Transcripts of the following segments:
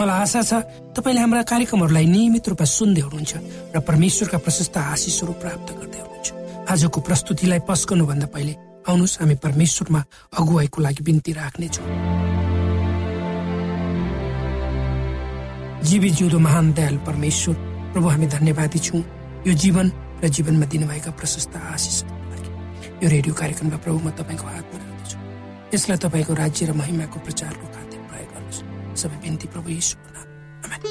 मलाई आशा छ तपाईँले हाम्रा कार्यक्रमहरूलाई नियमित रूपमा सुन्दै हुनुहुन्छ र परमेश्वरका प्रशस्त आशिषहरू प्राप्त गर्दै हुनुहुन्छ। आजको प्रस्तुतिलाई पस्कनुभन्दा पहिले आउनुहोस् हामी परमेश्वरमा अगुवाईको लागि बिन्ती राख्नेछौँ। जीवी जिउँदो महान दयाल परमेश्वर प्रभु हामी धन्यवादी छौँ। यो जीवन र जीवनमा दिनुभएका प्रशस्त लागि। यो रेडियो कार्यक्रमलाई प्रभु म तपाईँको हातमा राख्दछु। यसलाई तपाईँको राज्य र महिमाको प्रचारको सबै यीशुको नाम आमेन।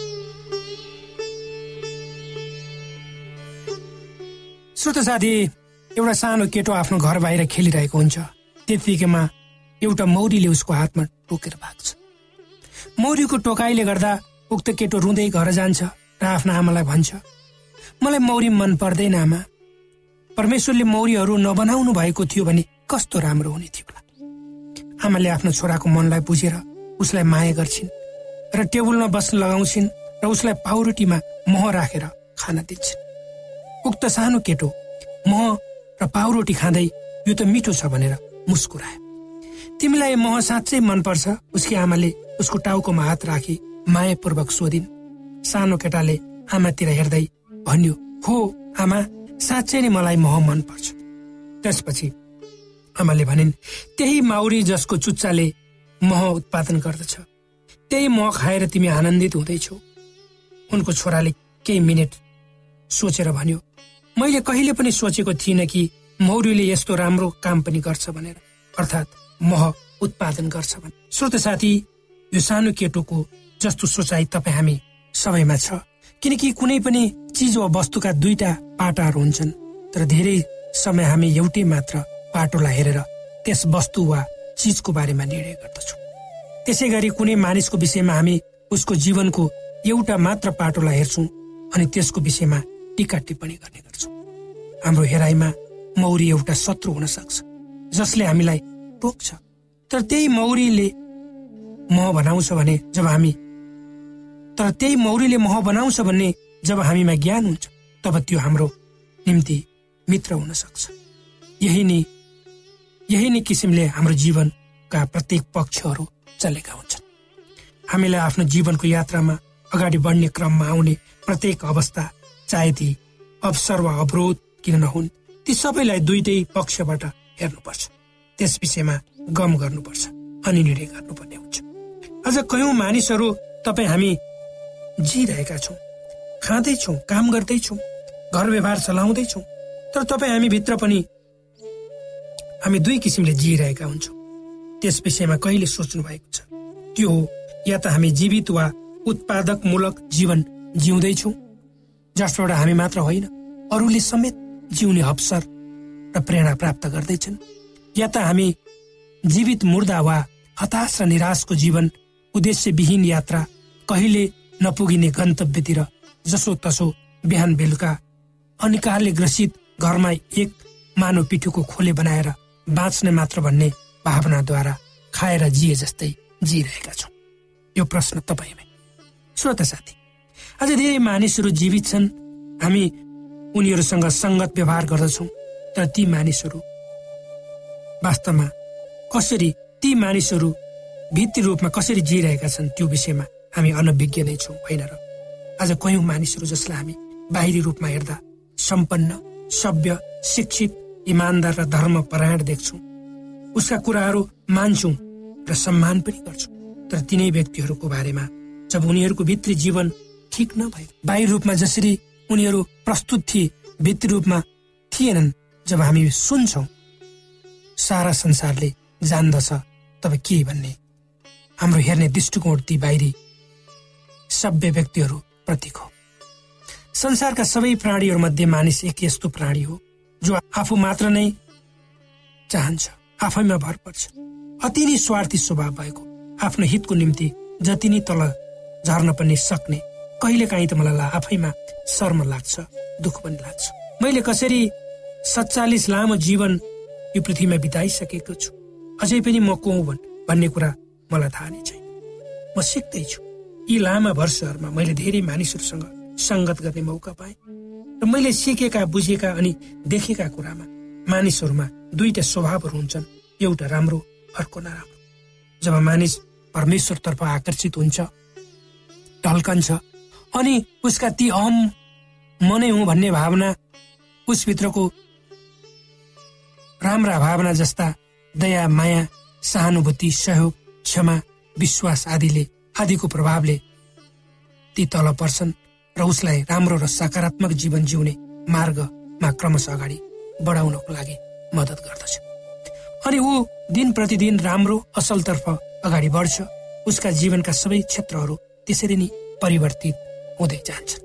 श्रोत साथी एउटा सानो केटो आफ्नो घर बाहिर खेलिरहेको हुन्छ त्यतिकैमा एउटा मौरीले उसको हातमा टोकेर भाग्छ मौरीको टोकाइले गर्दा उक्त केटो रुँदै घर जान्छ र आफ्ना आमालाई भन्छ मलाई मौरी मन पर्दैन आमा परमेश्वरले मौरीहरू नबनाउनु भएको थियो भने कस्तो राम्रो हुने थियो होला आमाले आफ्नो छोराको मनलाई बुझेर उसलाई माया गर्छिन् र टेबलमा बस्न लगाउँछिन् र उसलाई पाउरोटीमा मह राखेर खान दिन्छन्। उक्त सानो केटो मह र पाउरोटी खाँदै यो त मिठो छ भनेर मुस्कुरायो। तिमीलाई मह साँच्चै मनपर्छ उसकी आमाले उसको टाउकोमा हात राखी मायापूर्वक सोधिन्। सानो केटाले आमातिर हेर्दै भन्यो हो आमा साँच्चै नै मलाई मह मनपर्छ। त्यसपछि आमाले भनिन् त्यही माउरी जसको चुच्चाले मह उत्पादन गर्दछ। त्यही मह खाएर तिमी आनन्दित हुँदैछौ। उनको छोराले केही मिनट सोचेर भन्यो मैले कहिले पनि सोचेको थिइनँ कि मौरीले यस्तो राम्रो काम पनि गर्छ भनेर। अर्थात् मह उत्पादन गर्छ भने। श्रोत साथी यो सानो केटोको जस्तो सोचाइ तपाईँ हामी सबैमा छ। किनकि कुनै पनि चिज वा वस्तुका दुईटा पाटाहरू हुन्छन् तर धेरै समय हामी एउटै मात्र पाटोलाई हेरेर त्यस वस्तु वा चिजको बारेमा निर्णय गर्दछौँ। त्यसै गरी कुनै मानिसको विषयमा हामी उसको जीवनको एउटा मात्र पाटोलाई हेर्छौँ अनि त्यसको विषयमा टिका टिप्पणी गर्ने गर्छौँ। हाम्रो हेराइमा मौरी एउटा शत्रु हुन सक्छ जसले हामीलाई टोक्छ। तर त्यही मौरीले मह बनाउँछ भने जब हामी तर त्यही मौरीले मह बनाउँछ भन्ने जब हामीमा ज्ञान हुन्छ तब त्यो हाम्रो निम्ति मित्र हुन सक्छ। यही नै यही नै किसिमले हाम्रो जीवनका प्रत्येक पक्षहरू चलेका हुन्छन्। हामीलाई आफ्नो जीवनको यात्रामा अगाडि बढ्ने क्रममा आउने प्रत्येक अवस्था चाहे ती अवसर वा अवरोध किन नहुन् ती सबैलाई दुइटै पक्षबाट हेर्नुपर्छ। त्यस विषयमा गम गर्नुपर्छ अनि निर्णय गर्नुपर्ने हुन्छ। अझ कयौँ मानिसहरू तपाईँ हामी जिरहेका छौँ खाँदैछौँ काम गर्दैछौँ घर व्यवहार चलाउँदैछौँ तर तपाईँ हामी भित्र पनि हामी दुई किसिमले जिइरहेका हुन्छौँ। त्यस विषयमा कहिले सोच्नु भएको छ? त्यो हो या त हामी जीवित वा उत्पादक मूलक जीवन जिउँदैछौँ जसबाट हामी मात्र होइन अरूले समेत जिउने अवसर र प्रेरणा प्राप्त गर्दैछन्। या त हामी जीवित मुर्दा वा हताश र निराशको जीवन उद्देश्यविहीन यात्रा कहिले नपुगिने गन्तव्यतिर जसो तसो बिहान बेलुका अनिकालले ग्रसित घरमा एक मानव पिठोको खोले बनाएर बाँच्ने मात्र भन्ने भावनाद्वारा खाएर जिए जस्तै जिइरहेका छौँ। यो प्रश्न तपाईँमै श्रोता साथी अझ धेरै मानिसहरू जीवित छन्। हामी उनीहरूसँग सङ्गत व्यवहार गर्दछौँ तर ती मानिसहरू वास्तवमा कसरी ती मानिसहरू भित्री रूपमा कसरी जिइरहेका छन् त्यो विषयमा हामी अनभिज्ञ नै छौँ होइन र? आज कयौँ मानिसहरू जसलाई हामी बाहिरी रूपमा हेर्दा सम्पन्न सभ्य शिक्षित इमान्दार र धर्मपरायण देख्छौँ। उसका कुराहरू मान्छौँ र सम्मान पनि गर्छौँ। तर तिनै व्यक्तिहरूको बारेमा जब उनीहरूको भित्री जीवन ठिक नभए बाहिर रूपमा जसरी उनीहरू प्रस्तुत थिए भित्री रूपमा थिएनन् जब हामी सुन्छौँ सारा संसारले जान्दछ तब के भन्ने? हाम्रो हेर्ने दृष्टिकोण ती बाहिरी सभ्य व्यक्तिहरू प्रतीक हो। संसारका सबै प्राणीहरूमध्ये मानिस एक यस्तो प्राणी हो जो आफू मात्र नै चाहन्छ। आफैमा भर पर्छ। अति नै स्वार्थी स्वभाव भएको। आफ्नो हितको निम्ति जति नै तल झर्न पनि सक्ने। कहिले काहीँ त मलाई आफैमा शर्म लाग्छ दुःख पनि लाग्छ। मैले कसरी सत्तालिस लामो जीवन यो पृथ्वीमा बिताइसकेको छु? अझै पनि म को हुँ भन्ने कुरा मलाई थाहा नै छैन। म सिक्दैछु यी लामा वर्षहरूमा मैले धेरै मानिसहरूसँग सङ्गत गर्ने मौका पाएँ। र मैले सिकेका बुझेका अनि देखेका कुरामा मानिसहरूमा दुईटा स्वभावहरू हुन्छन्। एउटा राम्रो अर्को नराम्रो। जब मानिस परमेश्वरतर्फ आकर्षित हुन्छ ढल्कन्छ अनि उसका ती अहम म नै हुँ भन्ने भावना उसभित्रको राम्रा भावना जस्ता दया माया सहानुभूति सहयोग क्षमा विश्वास आदिले आदिको प्रभावले ती तल पर्छन् र उसलाई राम्रो र सकारात्मक जीवन जिउने मार्गमा क्रमशः अगाडि बढाउनको लागि मद्दत गर्दछ। अनि ऊ दिन प्रतिदिन राम्रो असलतर्फ अगाडि बढ्छ। उसका जीवनका सबै क्षेत्रहरू त्यसरी नै परिवर्तित हुँदै जान्छन्।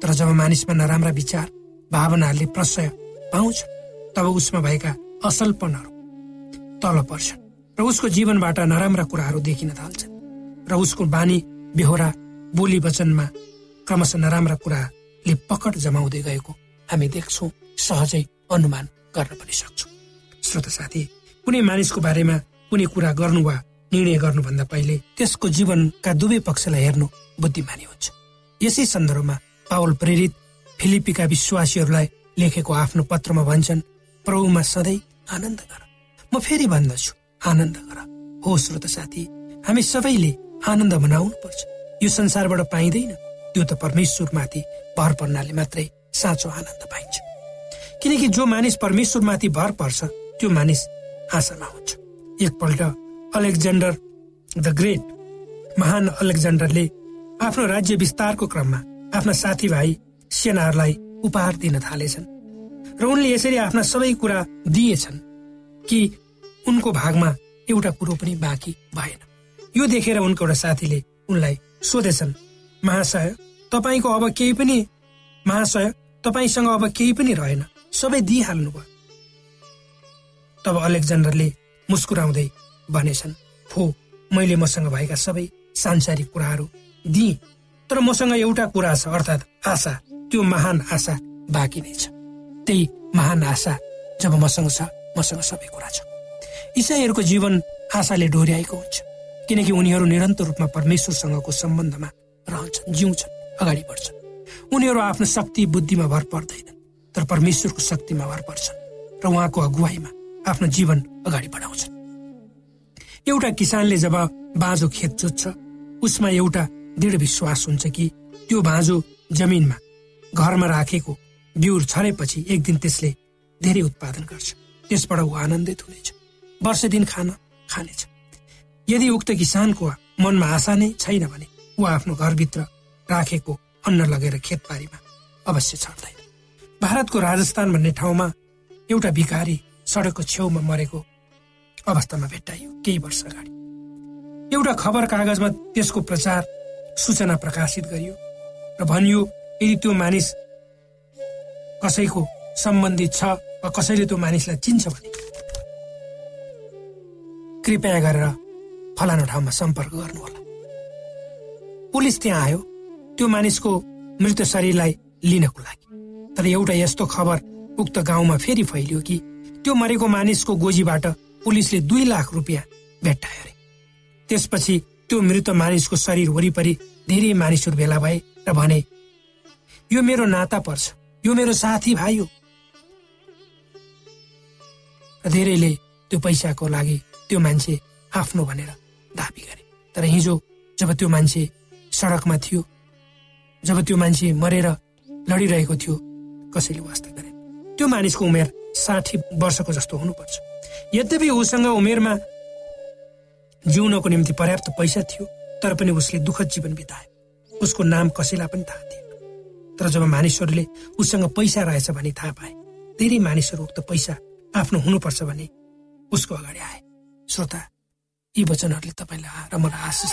तर जब मानिसमा नराम्रा विचार भावनाहरूले प्रशय पाउँछ तब उसमा भएका असलपनहरू तल पर्छन् र उसको जीवनबाट नराम्रा कुराहरू देखिन थाल्छन्। र उसको बानी बेहोरा बोली वचनमा क्रमशः नराम्रा कुराले पकड जमाउँदै गएको हामी देख्छौँ। सहजै अनुमान गर्न पनि सक्छौँ। श्रोत साथी कुनै मानिसको बारेमा कुनै कुरा गर्नु वा निर्णय गर्नुभन्दा पहिले त्यसको जीवनका दुवै पक्षलाई हेर्नु बुद्धिमानी हुन्छ। यसै सन्दर्भमा पावल प्रेरित फिलिपीका विश्वासीहरूलाई लेखेको आफ्नो पत्रमा भन्छन् प्रभुमा सधैँ आनन्द गर। म फेरि भन्दछु आनन्द गर। हो श्रोत साथी हामी सबैले आनन्द मनाउनु पर्छ यो संसारबाट पाइँदैन। त्यो त परमेश्वरमाथि भर पर्नाले मात्रै साँचो आनन्द पाइन्छ। किनकि जो मानिस परमेश्वरमाथि भर पर्छ त्यो मानिस आशामा हुन्छ। एकपल्ट अलेक्जेन्डर द ग्रेट महान अलेक्जेन्डरले आफ्नो राज्य विस्तारको क्रममा आफ्ना साथीभाइ सेनाहरूलाई उपहार दिन थालेछन्। र उनले यसरी आफ्ना सबै कुरा दिएछन् कि उनको भागमा एउटा कुरो पनि बाँकी भएन। यो देखेर उनको एउटा साथीले उनलाई सोधेछन् महाशय तपाईँको अब केही पनि महाशय तपाईँसँग अब केही पनि रहेन। सबै दिइहाल्नु भयो। तब अलेक्जेन्डरले मुस्कुराउँदै भनेछन् हो मैले मसँग भएका सबै सांसारिक कुराहरू दिए तर मसँग एउटा कुरा छ अर्थात् आशा। त्यो महान आशा बाँकी नै छ। त्यही महान आशा जब मसँग छ मसँग सबै कुरा छ। इसाईहरूको जीवन आशाले डोर्याएको हुन्छ किनकि उनीहरू निरन्तर रूपमा परमेश्वरसँगको सम्बन्धमा रहन्छन् जिउँछन् अगाडि बढ्छन्। उनीहरू आफ्नो शक्ति बुद्धिमा भर पर्दैनन्। तर परमेश्वरको शक्तिमा भर पर्छन् र उहाँको अगुवाईमा आफ्नो जीवन अगाडि बढाउँछन् एउटा किसानले जब बाँझो खेत जोत्छ उसमा एउटा दृढ विश्वास हुन्छ कि त्यो बाँझो जमिनमा घरमा राखेको बिउर छरेपछि एक दिन त्यसले धेरै उत्पादन गर्छ। त्यसबाट ऊ आनन्दित हुनेछ वर्ष दिन खान खानेछ। यदि उक्त किसानको मनमा आशा नै छैन भने ऊ आफ्नो घरभित्र राखेको अन्न लगेर खेतबारीमा अवश्य छर्दैन। भारतको राजस्थान भन्ने ठाउँमा एउटा भिखारी सडकको छेउमा मरेको अवस्थामा भेट्टाइयो केही वर्ष अगाडि। एउटा खबर कागजमा त्यसको प्रचार सूचना प्रकाशित गरियो र भनियो यदि त्यो मानिस कसैको सम्बन्धित छ वा कसैले त्यो मानिसलाई चिन्छ भने कृपया गरेर फलानु ठाउँमा सम्पर्क गर्नुहोला। पुलिस त्यहाँ आयो। त्यो मानिसको मृत शरीरलाई लिनको लागि तर एउटा यस्तो खबर उक्त गाउँमा फेरि फैलियो कि त्यो मरेको मानिसको गोजीबाट पुलिसले दुई लाख रुपियाँ भेट्टायो अरे। त्यसपछि त्यो मृत मानिसको शरीर वरिपरि धेरै मानिसहरू भेला भए र भने यो मेरो नाता पर्छ यो मेरो साथी भाइ हो। धेरैले त्यो पैसाको लागि त्यो मान्छे आफ्नो भनेर दाबी गरे। तर हिजो जब त्यो मान्छे सडकमा थियो जब त्यो मान्छे मरेर लडिरहेको थियो कसैले वास्ता गरे। त्यो मानिसको उमेर साठी वर्षको जस्तो हुनुपर्छ। यद्यपि उसँग उमेरमा जिउनको निम्ति पर्याप्त पैसा थियो तर पनि उसले दुःखद जीवन बितायो उसको नाम कसैलाई पनि थाहा थिएन। तर जब मानिसहरूले उसँग पैसा रहेछ भने थाहा पाए धेरै मानिसहरू उक्त पैसा आफ्नो हुनुपर्छ भने उसको अगाडि आए। श्रोता यी वचनहरूले तपाईँलाई र मलाई आशिष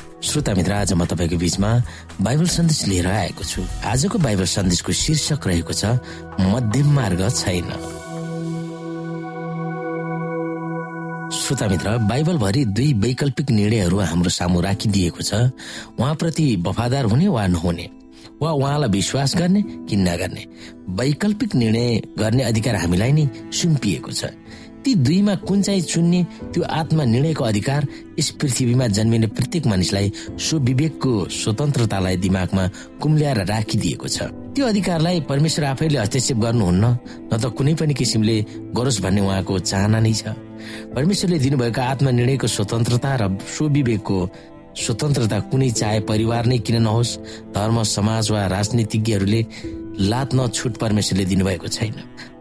श्रोता मित्र आज म तपाईँको बीचमा बाइबल सन्देश लिएर आएको छु। आजको बाइबल सन्देशको शीर्षक रहेको छ मध्यम मार्ग छैन। श्रोता मित्र बाइबलभरि दुई वैकल्पिक निर्णयहरू हाम्रो सामु राखिदिएको छ। उहाँप्रति वफादार हुने वा नहुने? वा उहाँलाई विश्वास गर्ने कि नगर्ने? वैकल्पिक निर्णय गर्ने अधिकार हामीलाई नै सुम्पिएको छ। ती दुईमा कुन चाहिँ चुन्ने त्यो आत्मा निर्णयको अधिकार यस पृथ्वीमा जन्मिने प्रत्येक मानिसलाई सुविवेकको स्वतन्त्रतालाई दिमागमा कुम्ल्याएर राखिदिएको छ। त्यो अधिकारलाई परमेश्वर आफैले हस्तक्षेप गर्नुहुन्न न त कुनै पनि किसिमले गरोस् भन्ने उहाँको चाहना नै छ। परमेश्वरले दिनुभएको आत्मनिर्णयको स्वतन्त्रता र सुविवेकको स्वतन्त्रता कुनै चाहे परिवार नै किन नहोस् धर्म समाज वा राजनीतिज्ञहरूले लात न छुट परमेश्वरले दिनुभएको छैन।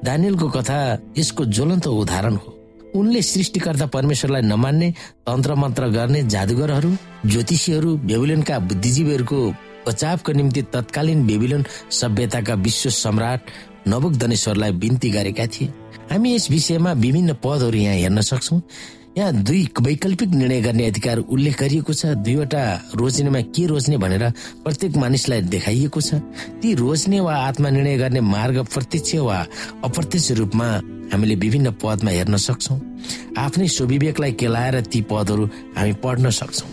दानियलको कथा यसको ज्वलन्त उदाहरण हो। उनले सृष्टिकर्ता परमेश्वरलाई नमान्ने तन्त्र मन्त्र गर्ने जादुगरहरू ज्योतिषीहरू बेबिलोनका बुद्धिजीवीहरूको बचावको निम्ति तत्कालीन बेबिलोन सभ्यताका विश्व सम्राट नबुक बिन्ती गरेका थिए। हामी यस विषयमा विभिन्न पदहरू यहाँ हेर्न सक्छौ। यहाँ दुई वैकल्पिक निर्णय गर्ने अधिकार उल्लेख गरिएको छ। दुईवटा रोज्नेमा के रोज्ने भनेर प्रत्येक मानिसलाई देखाइएको छ। ती रोज्ने वा आत्मा निर्णय गर्ने मार्ग प्रत्यक्ष वा अप्रत्यक्ष रूपमा हामीले विभिन्न पदमा हेर्न सक्छौ। आफ्नै स्वविवेकलाई केलाएर ती पदहरू हामी पढ्न सक्छौ।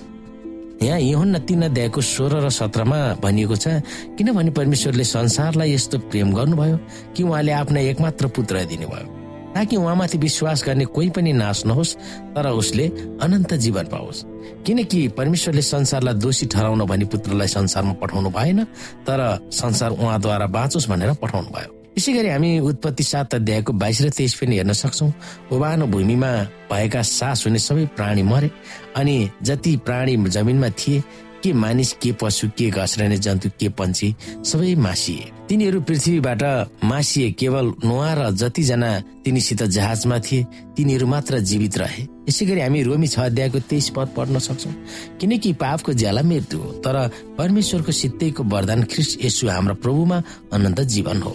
यहाँ यहुन्न तीन अध्यायको सोह्र र सत्रमा भनिएको छ किनभने परमेश्वरले संसारलाई यस्तो प्रेम गर्नुभयो कि उहाँले आफ्ना एकमात्र पुत्र दिनुभयो। ताकि उहाँमाथि विश्वास गर्ने कोही पनि नाश नहोस् तर उसले अनन्त जीवन पाओस्। किनकि परमेश्वरले संसारलाई दोषी ठहराउन भनी पुत्रलाई संसारमा पठाउनु भएन तर संसार उहाँद्वारा बाँचोस् भनेर पठाउनु भयो। यसै गरी हामी उत्पत्ति सात अध्यायको बाइस र तेइस पनि हेर्न सक्छौ। ओबानो भूमिमा भएका सास हुने सबै प्राणी मरे अनि जति प्राणी जमिनमा थिए के मानिस के पशु के घस्रने जन्तु के पन्छी सबै मासिए। तिनीहरू पृथ्वीबाट मासिए केवल नुहा र जतिजना तिनीसित जहाजमा थिए तिनीहरू मात्र जीवित रहे। यसै गरी हामी रोमी छ अध्यायको तेइस पद पढ्न सक्छौ। किनकि पापको ज्याला मृत्यु हो तर परमेश्वरको सित्तैको वरदान ख्रिस्ट यसु हाम्रो प्रभुमा अनन्त जीवन हो।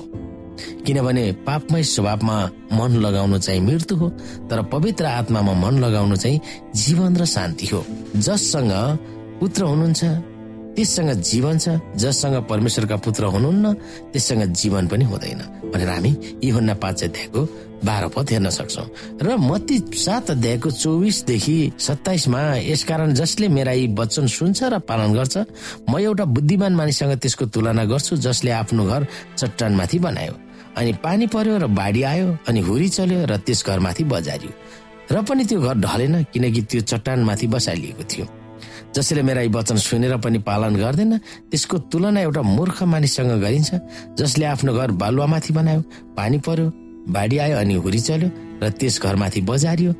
किनभने पापमय स्वभावमा मन लगाउनु चाहिँ मृत्यु हो तर पवित्र आत्मामा मन लगाउनु चाहिँ जीवन र शान्ति हो। जससँग पुत्र हुनुहुन्छ। त्यससँग जीवन छ जससँग परमेश्वरका पुत्र हुनुहुन्न त्यससँग जीवन पनि हुँदैन। भनेर हामी योभन्दा पाँच अध्यायको बाह्र पद हेर्न सक्छौ। र मती सात अध्यायको चौबिसदेखि सत्ताइसमा यसकारण जसले मेरा यी वचन सुन्छ र पालन गर्छ म एउटा बुद्धिमान मानिससँग त्यसको तुलना गर्छु जसले आफ्नो घर चट्टानमाथि बनायो। अनि पानी पर्यो र बाढी आयो अनि हुरी चल्यो र त्यस घरमाथि बजारियो। र पनि त्यो घर ढलेन किनकि त्यो चट्टानमाथि बसालिएको थियो। जसले मेरा यी वचन सुनेर पनि पालन गर्दैन त्यसको तुलना एउटा मूर्ख मानिससँग गरिन्छ जसले आफ्नो घर बालुवामाथि बनायो पानी पर्यो बाढी आयो अनि हुरी चल्यो र त्यस घरमाथि बजारियो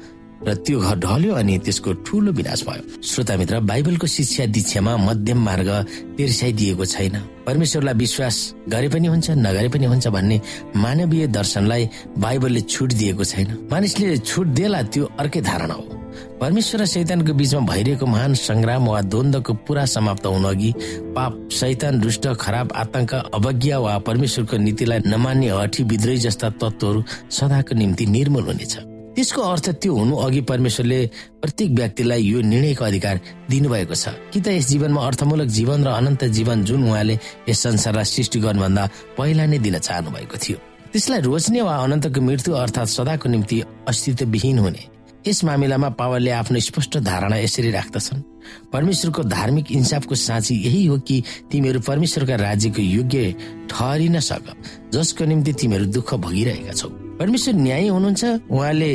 र त्यो घर ढल्यो अनि त्यसको ठुलो विनाश भयो। श्रोता मित्र बाइबलको शिक्षा दीक्षामा मध्यम मार्ग तिर्साइदिएको छैन। परमेश्वरलाई विश्वास गरे पनि हुन्छ नगरे पनि हुन्छ भन्ने मानवीय दर्शनलाई बाइबलले छुट दिएको छैन। मानिसले छुट देला त्यो अर्कै धारणा हो। परमेश्वर र शैतानको बीचमा भइरहेको महान संग्राम वा द्वन्दको पुरा समाप्त हुनु अघि पाप शैतान दुष्ट खराब आतंक अवज्ञा वा परमेश्वरको नीतिलाई नमान्ने हठी विद्रोही जस्ता तत्वहरू सदाको निम्ति निर्मूल हुनेछ। त्यसको अर्थ त्यो हुनु अघि परमेश्वरले प्रत्येक व्यक्तिलाई यो निर्णयको अधिकार दिनुभएको छ। कि त यस जीवनमा अर्थमूलक जीवन र अनन्त जीवन जुन उहाँले यस संसारलाई सृष्टि गर्नुभन्दा पहिला नै दिन चाहनु भएको थियो। त्यसलाई रोज्ने वा अनन्तको मृत्यु अर्थात् सदाको निम्ति अस्तित्वविहीन हुने। यस मामिलामा पावरले आफ्नो स्पष्ट धारणा यसरी राख्दछन्। परमेश्वरको धार्मिक इन्साफको साँची यही हो कि तिमीहरू परमेश्वरका राज्यको योग्य ठहरिन सक जसको निम्ति तिमीहरू दुःख भोगिरहेका छौ। परमेश्वर न्याय हुनुहुन्छ उहाँले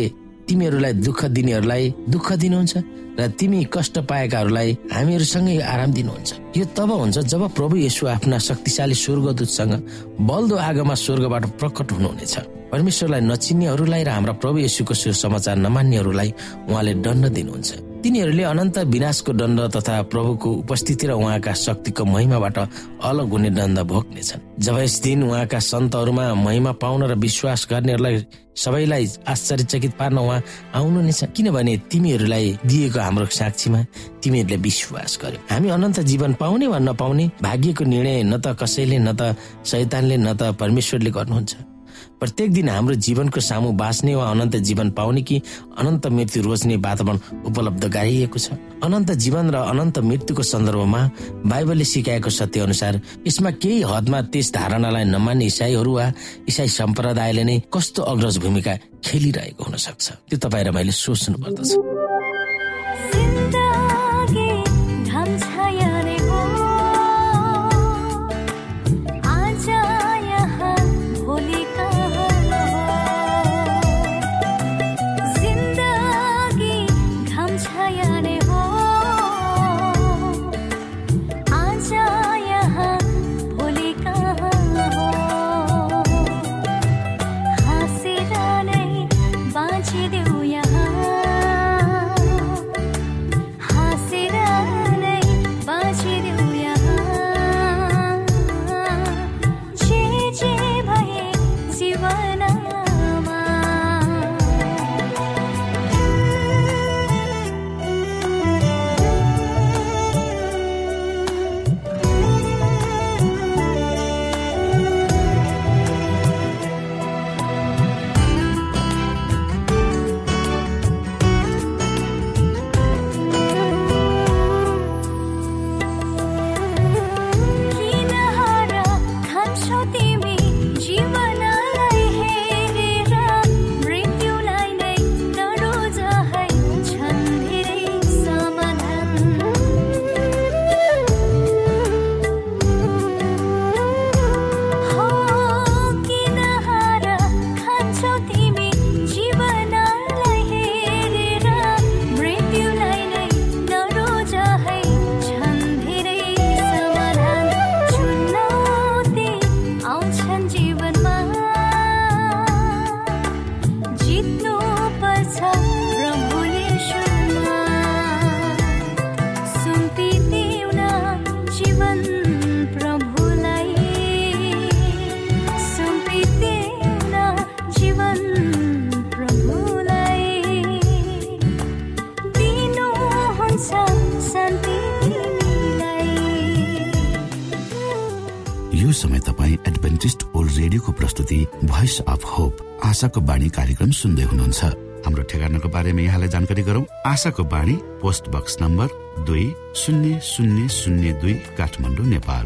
तिमीहरूलाई दुःख दिनेहरूलाई दुःख दिनुहुन्छ र तिमी कष्ट पाएकाहरूलाई हामीहरूसँगै आराम दिनुहुन्छ। यो तब हुन्छ जब प्रभु यसो आफ्ना शक्तिशाली स्वर्गदूतसँग बल्दो आगोमा स्वर्गबाट प्रकट हुनुहुनेछ। परमेश्वरलाई नचिन्नेहरूलाई र हाम्रा प्रभु यशुको सुसमाचार नमान्नेहरूलाई उहाँले दण्ड दिनुहुन्छ। तिनीहरूले अनन्त विनाशको दण्ड तथा प्रभुको उपस्थिति र उहाँका शक्तिको महिमाबाट अलग हुने दण्ड भोग्नेछन्। जब यस दिन उहाँका सन्तहरूमा महिमा पाउन र विश्वास गर्नेहरूलाई सबैलाई आश्चर्यचकित पार्न उहाँ आउनु नै छ। किनभने तिमीहरूलाई दिएको हाम्रो साक्षीमा तिमीहरूले विश्वास गर्यो। हामी अनन्त जीवन पाउने वा नपाउने भाग्यको निर्णय न त कसैले न त शैतानले न त परमेश्वरले गर्नुहुन्छ। प्रत्येक दिन हाम्रो जीवनको सामु बाँच्ने वा अनन्त जीवन पाउने कि अनन्त मृत्यु रोज्ने वातावरण उपलब्ध गराइएको छ। अनन्त जीवन र अनन्त मृत्युको सन्दर्भमा बाइबलले सिकाएको सत्य अनुसार यसमा केही हदमा त्यस धारणालाई नमान्ने इसाईहरू वा इसाई सम्प्रदायले नै कस्तो अग्रज भूमिका खेलिरहेको हुन सक्छ। त्यो तपाईँ र मैले सोच्नु पर्दछ। mana आशाको बाणी कार्यक्रम सुन्दै हुनुहुन्छ। हाम्रो ठेगानाको बारेमा यहाँलाई जानकारी गरौँ। आशाको बाणी पोस्ट बक्स नम्बर दुई शून्य शून्य शून्य दुई काठमाडौँ नेपाल।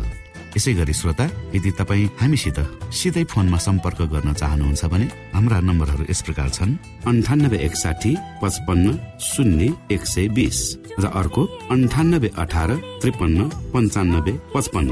यसै गरी श्रोता यदि तपाईँ हामीसित सिधै फोनमा सम्पर्क गर्न चाहनुहुन्छ भने हाम्रा नम्बरहरू यस प्रकार छन्। अन्ठानब्बे एकसाठी पचपन्न शून्य एक सय बिस र अर्को अन्ठानब्बे अठार त्रिपन्न पन्चानब्बे पचपन्न।